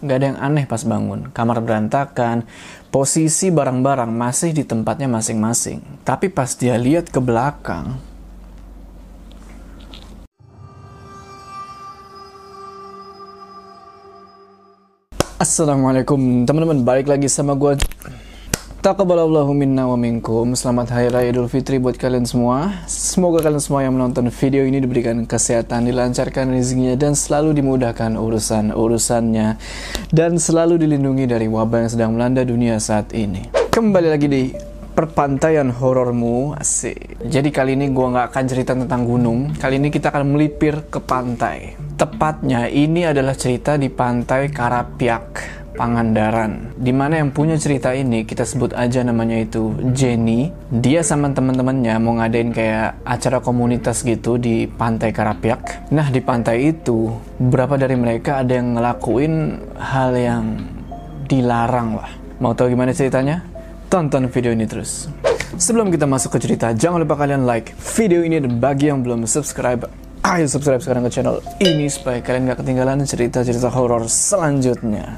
Gak ada yang aneh pas bangun. Kamar berantakan, posisi barang-barang masih di tempatnya masing-masing. Tapi pas dia lihat ke belakang, Assalamualaikum teman-teman, balik lagi sama gue Taqabbalallahu minna wa minkum. Selamat Hari Raya Idul Fitri buat kalian semua. Semoga kalian semua yang menonton video ini diberikan kesehatan Dilancarkan rezekinya dan selalu dimudahkan urusan-urusannya. Dan selalu dilindungi dari wabah yang sedang melanda dunia saat ini. Kembali lagi di perpantaian horormu asik. Jadi kali ini gue nggak akan cerita tentang gunung. Kali ini kita akan melipir ke pantai. Tepatnya ini adalah cerita di pantai Karapiak, Pangandaran. Di mana yang punya cerita ini kita sebut aja namanya itu Jenny. Dia sama teman-temannya mau ngadain kayak acara komunitas gitu di pantai Karapiak. Nah di pantai itu beberapa dari mereka ada yang ngelakuin hal yang dilarang lah. Mau tahu gimana ceritanya? Tonton video ini terus. Sebelum kita masuk ke cerita, jangan lupa kalian like video ini dan bagi yang belum subscribe, Ayo subscribe sekarang ke channel ini supaya kalian gak ketinggalan cerita-cerita horor selanjutnya.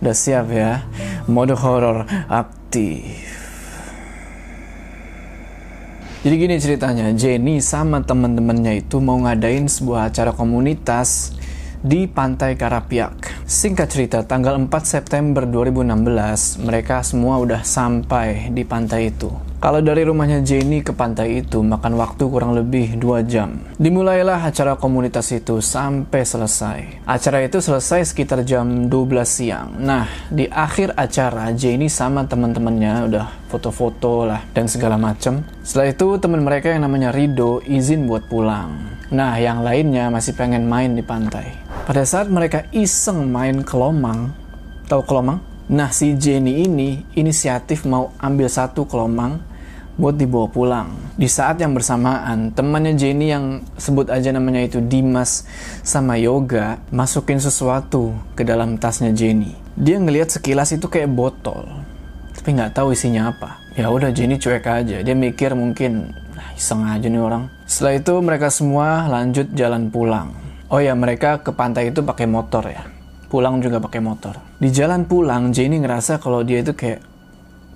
Udah siap ya? Mode horor aktif. Jadi gini ceritanya, Jenny sama teman-temannya itu mau ngadain sebuah acara komunitas di Pantai Karapiak. Singkat cerita, tanggal 4 September 2016, mereka semua udah sampai di pantai itu. Kalau dari rumahnya Jenny ke pantai itu makan waktu kurang lebih 2 jam. Dimulailah acara komunitas itu sampai selesai. Acara itu selesai sekitar jam 12 siang. Nah, di akhir acara Jenny sama teman-temannya udah foto-foto lah dan segala macem. Setelah itu teman mereka yang namanya Rido izin buat pulang. Nah, yang lainnya masih pengen main di pantai. Pada saat mereka iseng main kelomang, tahu kelomang? Nah, si Jenny ini inisiatif mau ambil satu kelomang buat dibawa pulang. Di saat yang bersamaan, temannya Jenny yang sebut aja namanya itu Dimas sama Yoga masukin sesuatu ke dalam tasnya Jenny. Dia ngelihat sekilas itu kayak botol, tapi nggak tahu isinya apa. Ya udah Jenny cuek aja. Dia mikir mungkin nah, iseng aja nih orang. Setelah itu mereka semua lanjut jalan pulang. Oh ya mereka ke pantai itu pakai motor ya pulang juga pakai motor. Di jalan pulang, Jenny ngerasa kalau dia itu kayak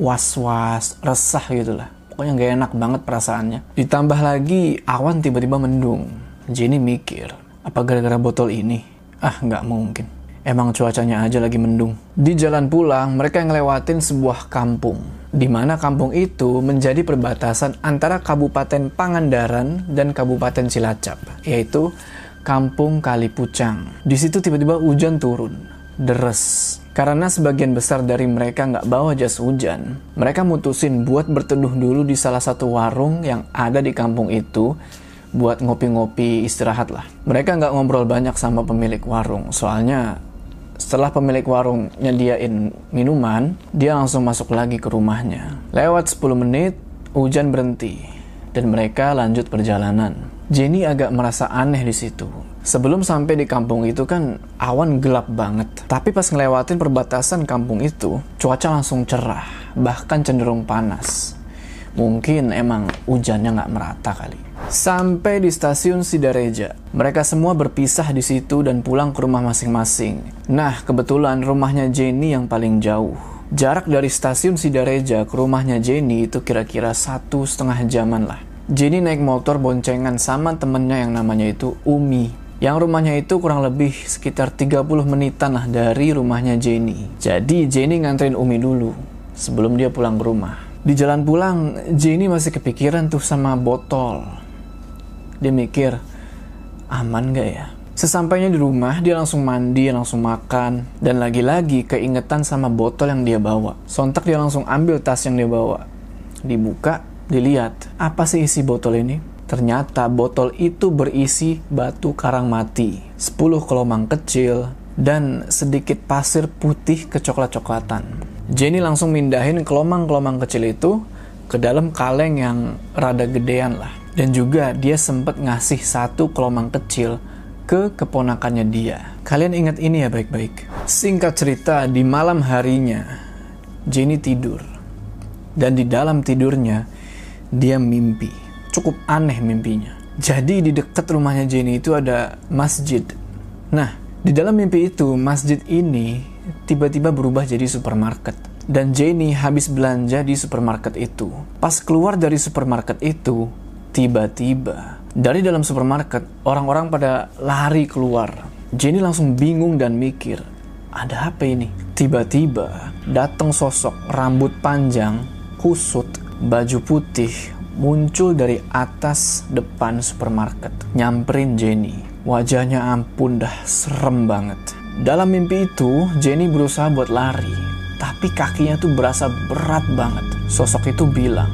was-was, resah gitu lah. Pokoknya gak enak banget perasaannya. Ditambah lagi, awan tiba-tiba mendung. Jenny mikir, apa gara-gara botol ini? Ah, nggak mungkin. Emang cuacanya aja lagi mendung. Di jalan pulang, mereka ngelewatin sebuah kampung. Di mana kampung itu menjadi perbatasan antara Kabupaten Pangandaran dan Kabupaten Cilacap, yaitu Kampung Kalipucang. Di situ tiba-tiba hujan turun, deres. Karena sebagian besar dari mereka nggak bawa jas hujan, mereka mutusin buat berteduh dulu di salah satu warung yang ada di kampung itu buat ngopi-ngopi istirahat lah. Mereka nggak ngobrol banyak sama pemilik warung, soalnya setelah pemilik warung nyediain minuman, dia langsung masuk lagi ke rumahnya. Lewat 10 menit, hujan berhenti, dan mereka lanjut perjalanan. Jenny agak merasa aneh di situ. Sebelum sampai di kampung itu kan awan gelap banget. Tapi pas ngelewatin perbatasan kampung itu, cuaca langsung cerah, bahkan cenderung panas. Mungkin emang hujannya nggak merata kali. Sampai di stasiun Sidareja, mereka semua berpisah di situ dan pulang ke rumah masing-masing. Nah, kebetulan rumahnya Jenny yang paling jauh. Jarak dari stasiun Sidareja ke rumahnya Jenny itu kira-kira satu setengah jaman lah. Jenny naik motor boncengan sama temennya yang namanya itu Umi. Yang rumahnya itu kurang lebih sekitar 30 menitan lah dari rumahnya Jenny. Jadi Jenny nganterin Umi dulu sebelum dia pulang ke rumah. Di jalan pulang, Jenny masih kepikiran tuh sama botol. Dia mikir, aman gak ya? Sesampainya di rumah, dia langsung mandi, langsung makan, dan lagi-lagi keingetan sama botol yang dia bawa. Sontak dia langsung ambil tas yang dia bawa. Dibuka, Dilihat, apa sih isi botol ini? Ternyata botol itu berisi batu karang mati, 10 kelomang kecil, dan sedikit pasir putih kecoklat-coklatan. Jenny langsung mindahin kelomang-kelomang kecil itu ke dalam kaleng yang rada gedean lah. Dan juga dia sempat ngasih satu kelomang kecil ke keponakannya dia. Kalian ingat ini ya baik-baik. Singkat cerita, di malam harinya, Jenny tidur. Dan di dalam tidurnya, dia mimpi. Cukup aneh mimpinya. Jadi di dekat rumahnya Jenny itu ada masjid. Nah, di dalam mimpi itu masjid ini tiba-tiba berubah jadi supermarket. Dan Jenny habis belanja di supermarket itu. Pas keluar dari supermarket itu, tiba-tiba dari dalam supermarket orang-orang pada lari keluar. Jenny langsung bingung dan mikir, ada apa ini? Tiba-tiba datang sosok rambut panjang, kusut, baju putih, muncul dari atas depan supermarket, nyamperin Jenny. Wajahnya ampun dah serem banget. Dalam mimpi itu, Jenny berusaha buat lari, tapi kakinya tuh berasa berat banget. Sosok itu bilang,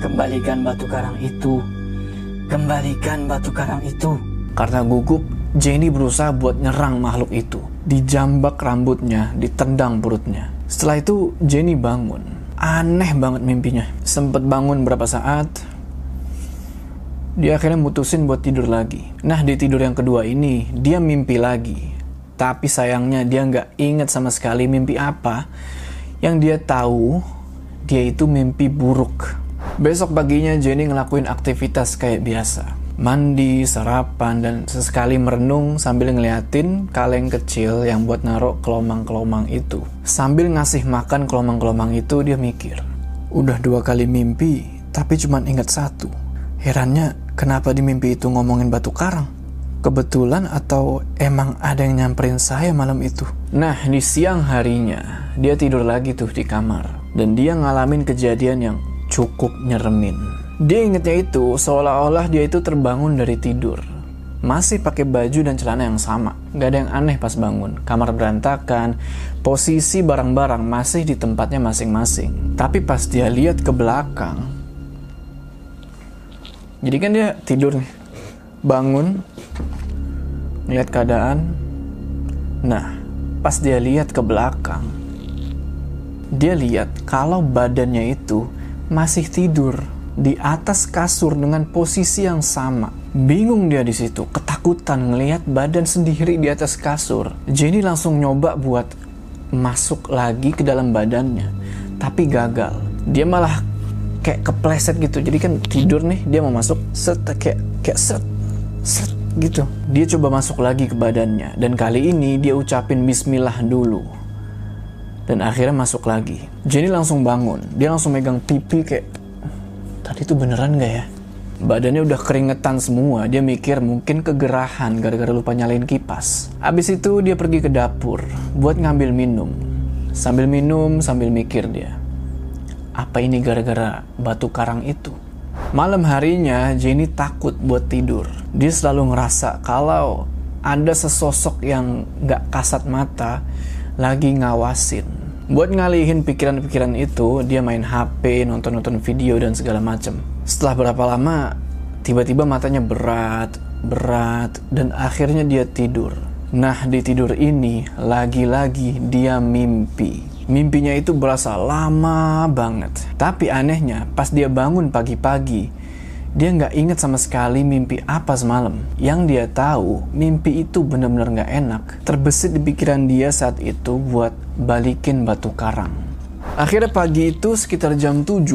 Kembalikan batu karang itu. Kembalikan batu karang itu. Karena gugup, Jenny berusaha buat nyerang makhluk itu. Dijambak rambutnya, ditendang perutnya. Setelah itu, Jenny bangun. Aneh banget mimpinya. Sempet bangun berapa saat, dia akhirnya mutusin buat tidur lagi. Nah, di tidur yang kedua ini, dia mimpi lagi. Tapi sayangnya dia nggak inget sama sekali mimpi apa yang dia tahu, dia itu mimpi buruk. Besok paginya Jenny ngelakuin aktivitas kayak biasa. Mandi, sarapan, dan sesekali merenung sambil ngeliatin kaleng kecil yang buat naruh kelomang-kelomang itu. Sambil ngasih makan kelomang-kelomang itu, dia mikir, Udah dua kali mimpi, tapi cuma ingat satu. Herannya, kenapa di mimpi itu ngomongin batu karang? Kebetulan atau emang ada yang nyamperin saya malam itu? Nah, di siang harinya, dia tidur lagi tuh di kamar. Dan dia ngalamin kejadian yang cukup nyeremin. Dia ingetnya itu seolah-olah dia itu terbangun dari tidur. Masih pakai baju dan celana yang sama. Gak ada yang aneh pas bangun. Kamar berantakan, posisi barang-barang masih di tempatnya masing-masing. Tapi pas dia lihat ke belakang, jadi kan dia tidur nih, bangun, lihat keadaan. Nah, pas dia lihat ke belakang, dia lihat kalau badannya itu masih tidur di atas kasur dengan posisi yang sama. Bingung dia di situ, ketakutan ngelihat badan sendiri di atas kasur. Jenny langsung nyoba buat masuk lagi ke dalam badannya, tapi gagal. Dia malah kayak kepleset gitu. Jadi kan tidur nih, dia mau masuk set kayak kayak set set gitu. Dia coba masuk lagi ke badannya dan kali ini dia ucapin bismillah dulu. Dan akhirnya masuk lagi. Jenny langsung bangun. Dia langsung megang pipi kayak tadi itu beneran gak ya? Badannya udah keringetan semua. Dia mikir mungkin kegerahan gara-gara lupa nyalain kipas. Abis itu dia pergi ke dapur buat ngambil minum. Sambil minum sambil mikir dia. Apa ini gara-gara batu karang itu? Malam harinya Jenny takut buat tidur. Dia selalu ngerasa kalau ada sesosok yang gak kasat mata lagi ngawasin. Buat ngalihin pikiran-pikiran itu, dia main HP, nonton-nonton video dan segala macem. Setelah berapa lama, tiba-tiba matanya berat, berat, dan akhirnya dia tidur. Nah, di tidur ini, lagi-lagi dia mimpi. Mimpinya itu berasa lama banget. Tapi anehnya, pas dia bangun pagi-pagi, dia nggak inget sama sekali mimpi apa semalam. Yang dia tahu, mimpi itu benar-benar nggak enak. Terbesit di pikiran dia saat itu buat balikin batu karang. Akhirnya pagi itu sekitar jam 7,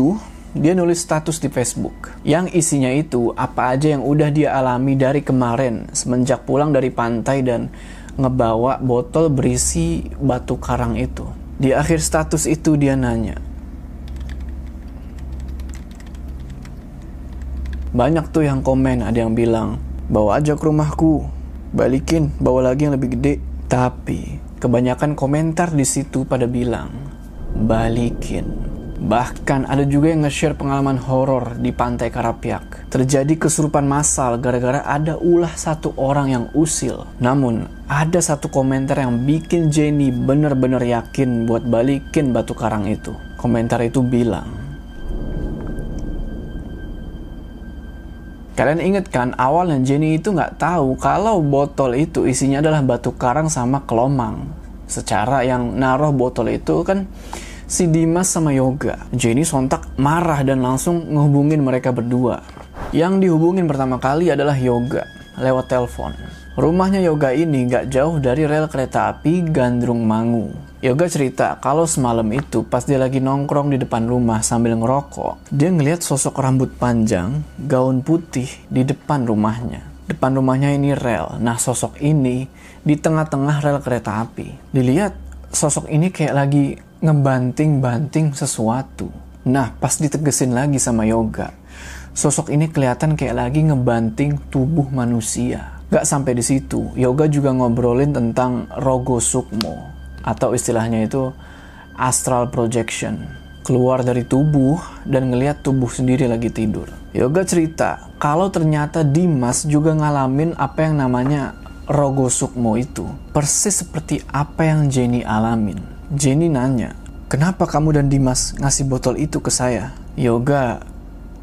dia nulis status di Facebook. Yang isinya itu apa aja yang udah dia alami dari kemarin semenjak pulang dari pantai dan ngebawa botol berisi batu karang itu. Di akhir status itu dia nanya, Banyak tuh yang komen, ada yang bilang, bawa aja ke rumahku, balikin, bawa lagi yang lebih gede. Tapi kebanyakan komentar di situ pada bilang, balikin. Bahkan ada juga yang nge-share pengalaman horor di pantai Karapiak. Terjadi kesurupan massal gara-gara ada ulah satu orang yang usil. Namun, ada satu komentar yang bikin Jenny bener-bener yakin buat balikin batu karang itu. Komentar itu bilang, Kalian inget kan awalnya Jenny itu nggak tahu kalau botol itu isinya adalah batu karang sama kelomang. Secara yang naruh botol itu kan si Dimas sama Yoga. Jenny sontak marah dan langsung ngehubungin mereka berdua. Yang dihubungin pertama kali adalah Yoga lewat telepon. Rumahnya Yoga ini nggak jauh dari rel kereta api Gandrung Mangu. Yoga cerita kalau semalam itu pas dia lagi nongkrong di depan rumah sambil ngerokok, dia ngelihat sosok rambut panjang, gaun putih di depan rumahnya. Depan rumahnya ini rel. Nah, sosok ini di tengah-tengah rel kereta api. Dilihat sosok ini kayak lagi ngebanting-banting sesuatu. Nah, pas ditegesin lagi sama yoga, sosok ini kelihatan kayak lagi ngebanting tubuh manusia. Gak sampai di situ, yoga juga ngobrolin tentang rogo sukmo atau istilahnya itu astral projection. Keluar dari tubuh dan ngelihat tubuh sendiri lagi tidur. Yoga cerita kalau ternyata Dimas juga ngalamin apa yang namanya Rogo Sukmo itu persis seperti apa yang Jenny alamin. Jenny nanya, kenapa kamu dan Dimas ngasih botol itu ke saya? Yoga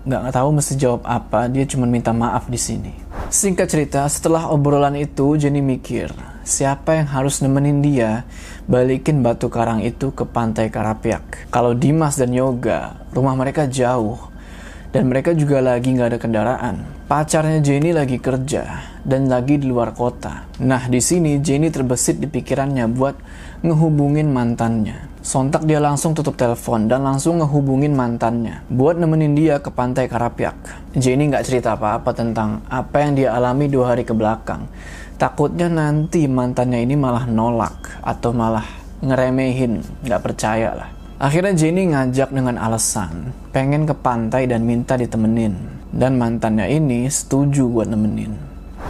nggak tahu mesti jawab apa, dia cuma minta maaf di sini. Singkat cerita, setelah obrolan itu Jenny mikir, siapa yang harus nemenin dia balikin batu karang itu ke pantai Karapiak. Kalau Dimas dan Yoga, rumah mereka jauh, dan mereka juga lagi nggak ada kendaraan. Pacarnya Jenny lagi kerja, dan lagi di luar kota. Nah, di sini Jenny terbesit di pikirannya buat ngehubungin mantannya. Sontak dia langsung tutup telepon dan langsung ngehubungin mantannya buat nemenin dia ke pantai Karapiak. Jenny nggak cerita apa-apa tentang apa yang dia alami dua hari ke belakang. Takutnya nanti mantannya ini malah nolak atau malah ngeremehin, nggak percaya lah. Akhirnya Jenny ngajak dengan alasan pengen ke pantai dan minta ditemenin. Dan mantannya ini setuju buat nemenin.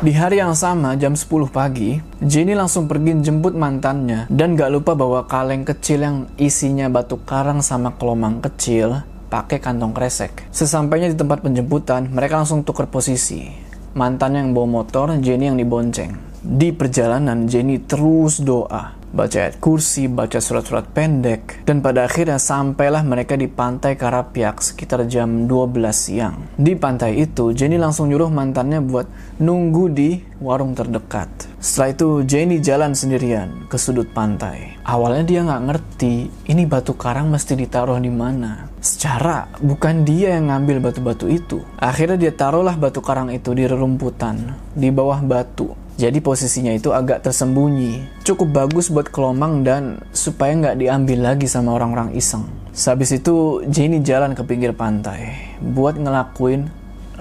Di hari yang sama, jam 10 pagi, Jenny langsung pergi jemput mantannya dan gak lupa bawa kaleng kecil yang isinya batu karang sama kelomang kecil pakai kantong kresek. Sesampainya di tempat penjemputan, mereka langsung tukar posisi. Mantannya yang bawa motor, Jenny yang dibonceng. Di perjalanan, Jenny terus doa baca ayat kursi, baca surat-surat pendek, dan pada akhirnya sampailah mereka di pantai Karapiak sekitar jam 12 siang. Di pantai itu, Jenny langsung nyuruh mantannya buat nunggu di warung terdekat. Setelah itu, Jenny jalan sendirian ke sudut pantai. Awalnya dia nggak ngerti ini batu karang mesti ditaruh di mana. Secara bukan dia yang ngambil batu-batu itu. Akhirnya dia taruhlah batu karang itu di rerumputan, di bawah batu jadi posisinya itu agak tersembunyi. Cukup bagus buat kelomang dan supaya nggak diambil lagi sama orang-orang iseng. Sehabis itu Jenny jalan ke pinggir pantai buat ngelakuin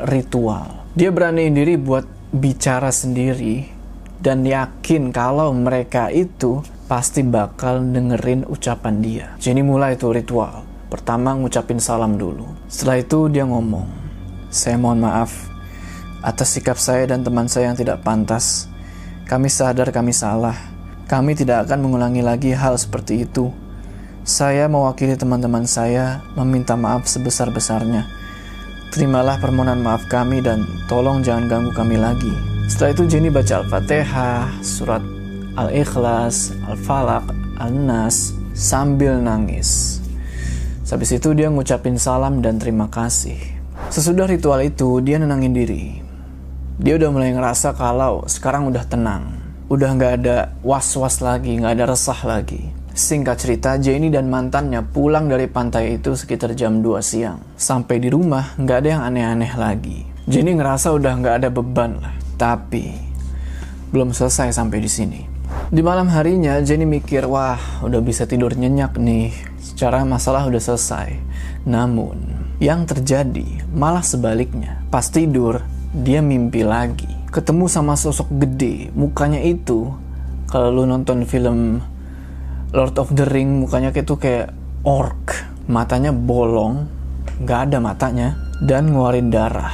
ritual. Dia beraniin diri buat bicara sendiri dan yakin kalau mereka itu pasti bakal dengerin ucapan dia. Jenny mulai itu ritual. Pertama ngucapin salam dulu. Setelah itu dia ngomong, saya mohon maaf atas sikap saya dan teman saya yang tidak pantas. Kami sadar kami salah. Kami tidak akan mengulangi lagi hal seperti itu. Saya mewakili teman-teman saya meminta maaf sebesar-besarnya. Terimalah permohonan maaf kami dan tolong jangan ganggu kami lagi. Setelah itu Jenny baca Al-Fatihah, surat Al-Ikhlas, Al-Falaq, Al-Nas sambil nangis. Habis itu dia ngucapin salam dan terima kasih. Sesudah ritual itu, dia nenangin diri dia udah mulai ngerasa kalau sekarang udah tenang. Udah nggak ada was-was lagi, nggak ada resah lagi. Singkat cerita, Jenny dan mantannya pulang dari pantai itu sekitar jam 2 siang. Sampai di rumah, nggak ada yang aneh-aneh lagi. Jenny ngerasa udah nggak ada beban lah. Tapi, belum selesai sampai di sini. Di malam harinya, Jenny mikir, wah udah bisa tidur nyenyak nih. Secara masalah udah selesai. Namun, yang terjadi malah sebaliknya. Pas tidur, dia mimpi lagi. Ketemu sama sosok gede. Mukanya itu kalau lu nonton film Lord of the Ring mukanya kayak tuh kayak orc. Matanya bolong nggak ada matanya dan ngeluarin darah.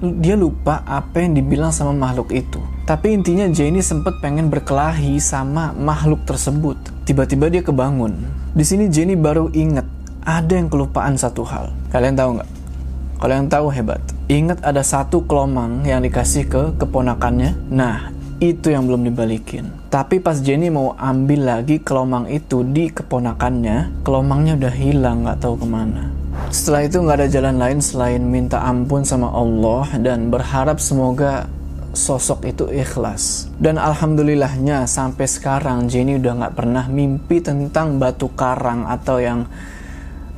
Dia lupa apa yang dibilang sama makhluk itu. Tapi intinya Jenny sempet pengen berkelahi sama makhluk tersebut. Tiba-tiba dia kebangun. Di sini Jenny baru inget ada yang kelupaan satu hal. Kalian tahu nggak? Kalau yang tahu hebat Ingat ada satu kelomang yang dikasih ke keponakannya. Nah, itu yang belum dibalikin. Tapi pas Jenny mau ambil lagi kelomang itu di keponakannya, kelomangnya udah hilang nggak tahu ke mana. Setelah itu nggak ada jalan lain selain minta ampun sama Allah dan berharap semoga sosok itu ikhlas. Dan alhamdulillahnya sampai sekarang Jenny udah nggak pernah mimpi tentang batu karang atau yang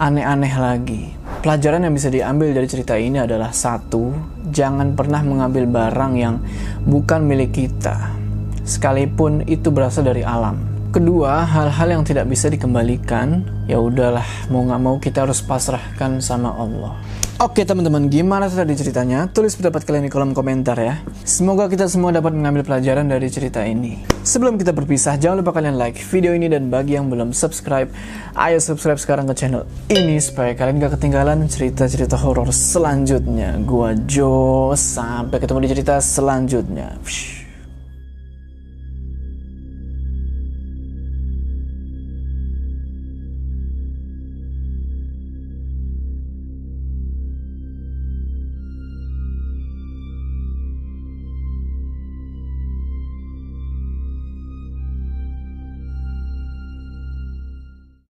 aneh-aneh lagi. Pelajaran yang bisa diambil dari cerita ini adalah satu, jangan pernah mengambil barang yang bukan milik kita, sekalipun itu berasal dari alam. kedua, hal-hal yang tidak bisa dikembalikan, ya udahlah, mau nggak mau kita harus pasrahkan sama Allah. Oke teman-teman, gimana tadi ceritanya? Tulis pendapat kalian di kolom komentar ya. Semoga kita semua dapat mengambil pelajaran dari cerita ini. Sebelum kita berpisah, jangan lupa kalian like video ini dan bagi yang belum subscribe, ayo subscribe sekarang ke channel ini supaya kalian gak ketinggalan cerita-cerita horor selanjutnya. Gua Jo, sampai ketemu di cerita selanjutnya. Psh.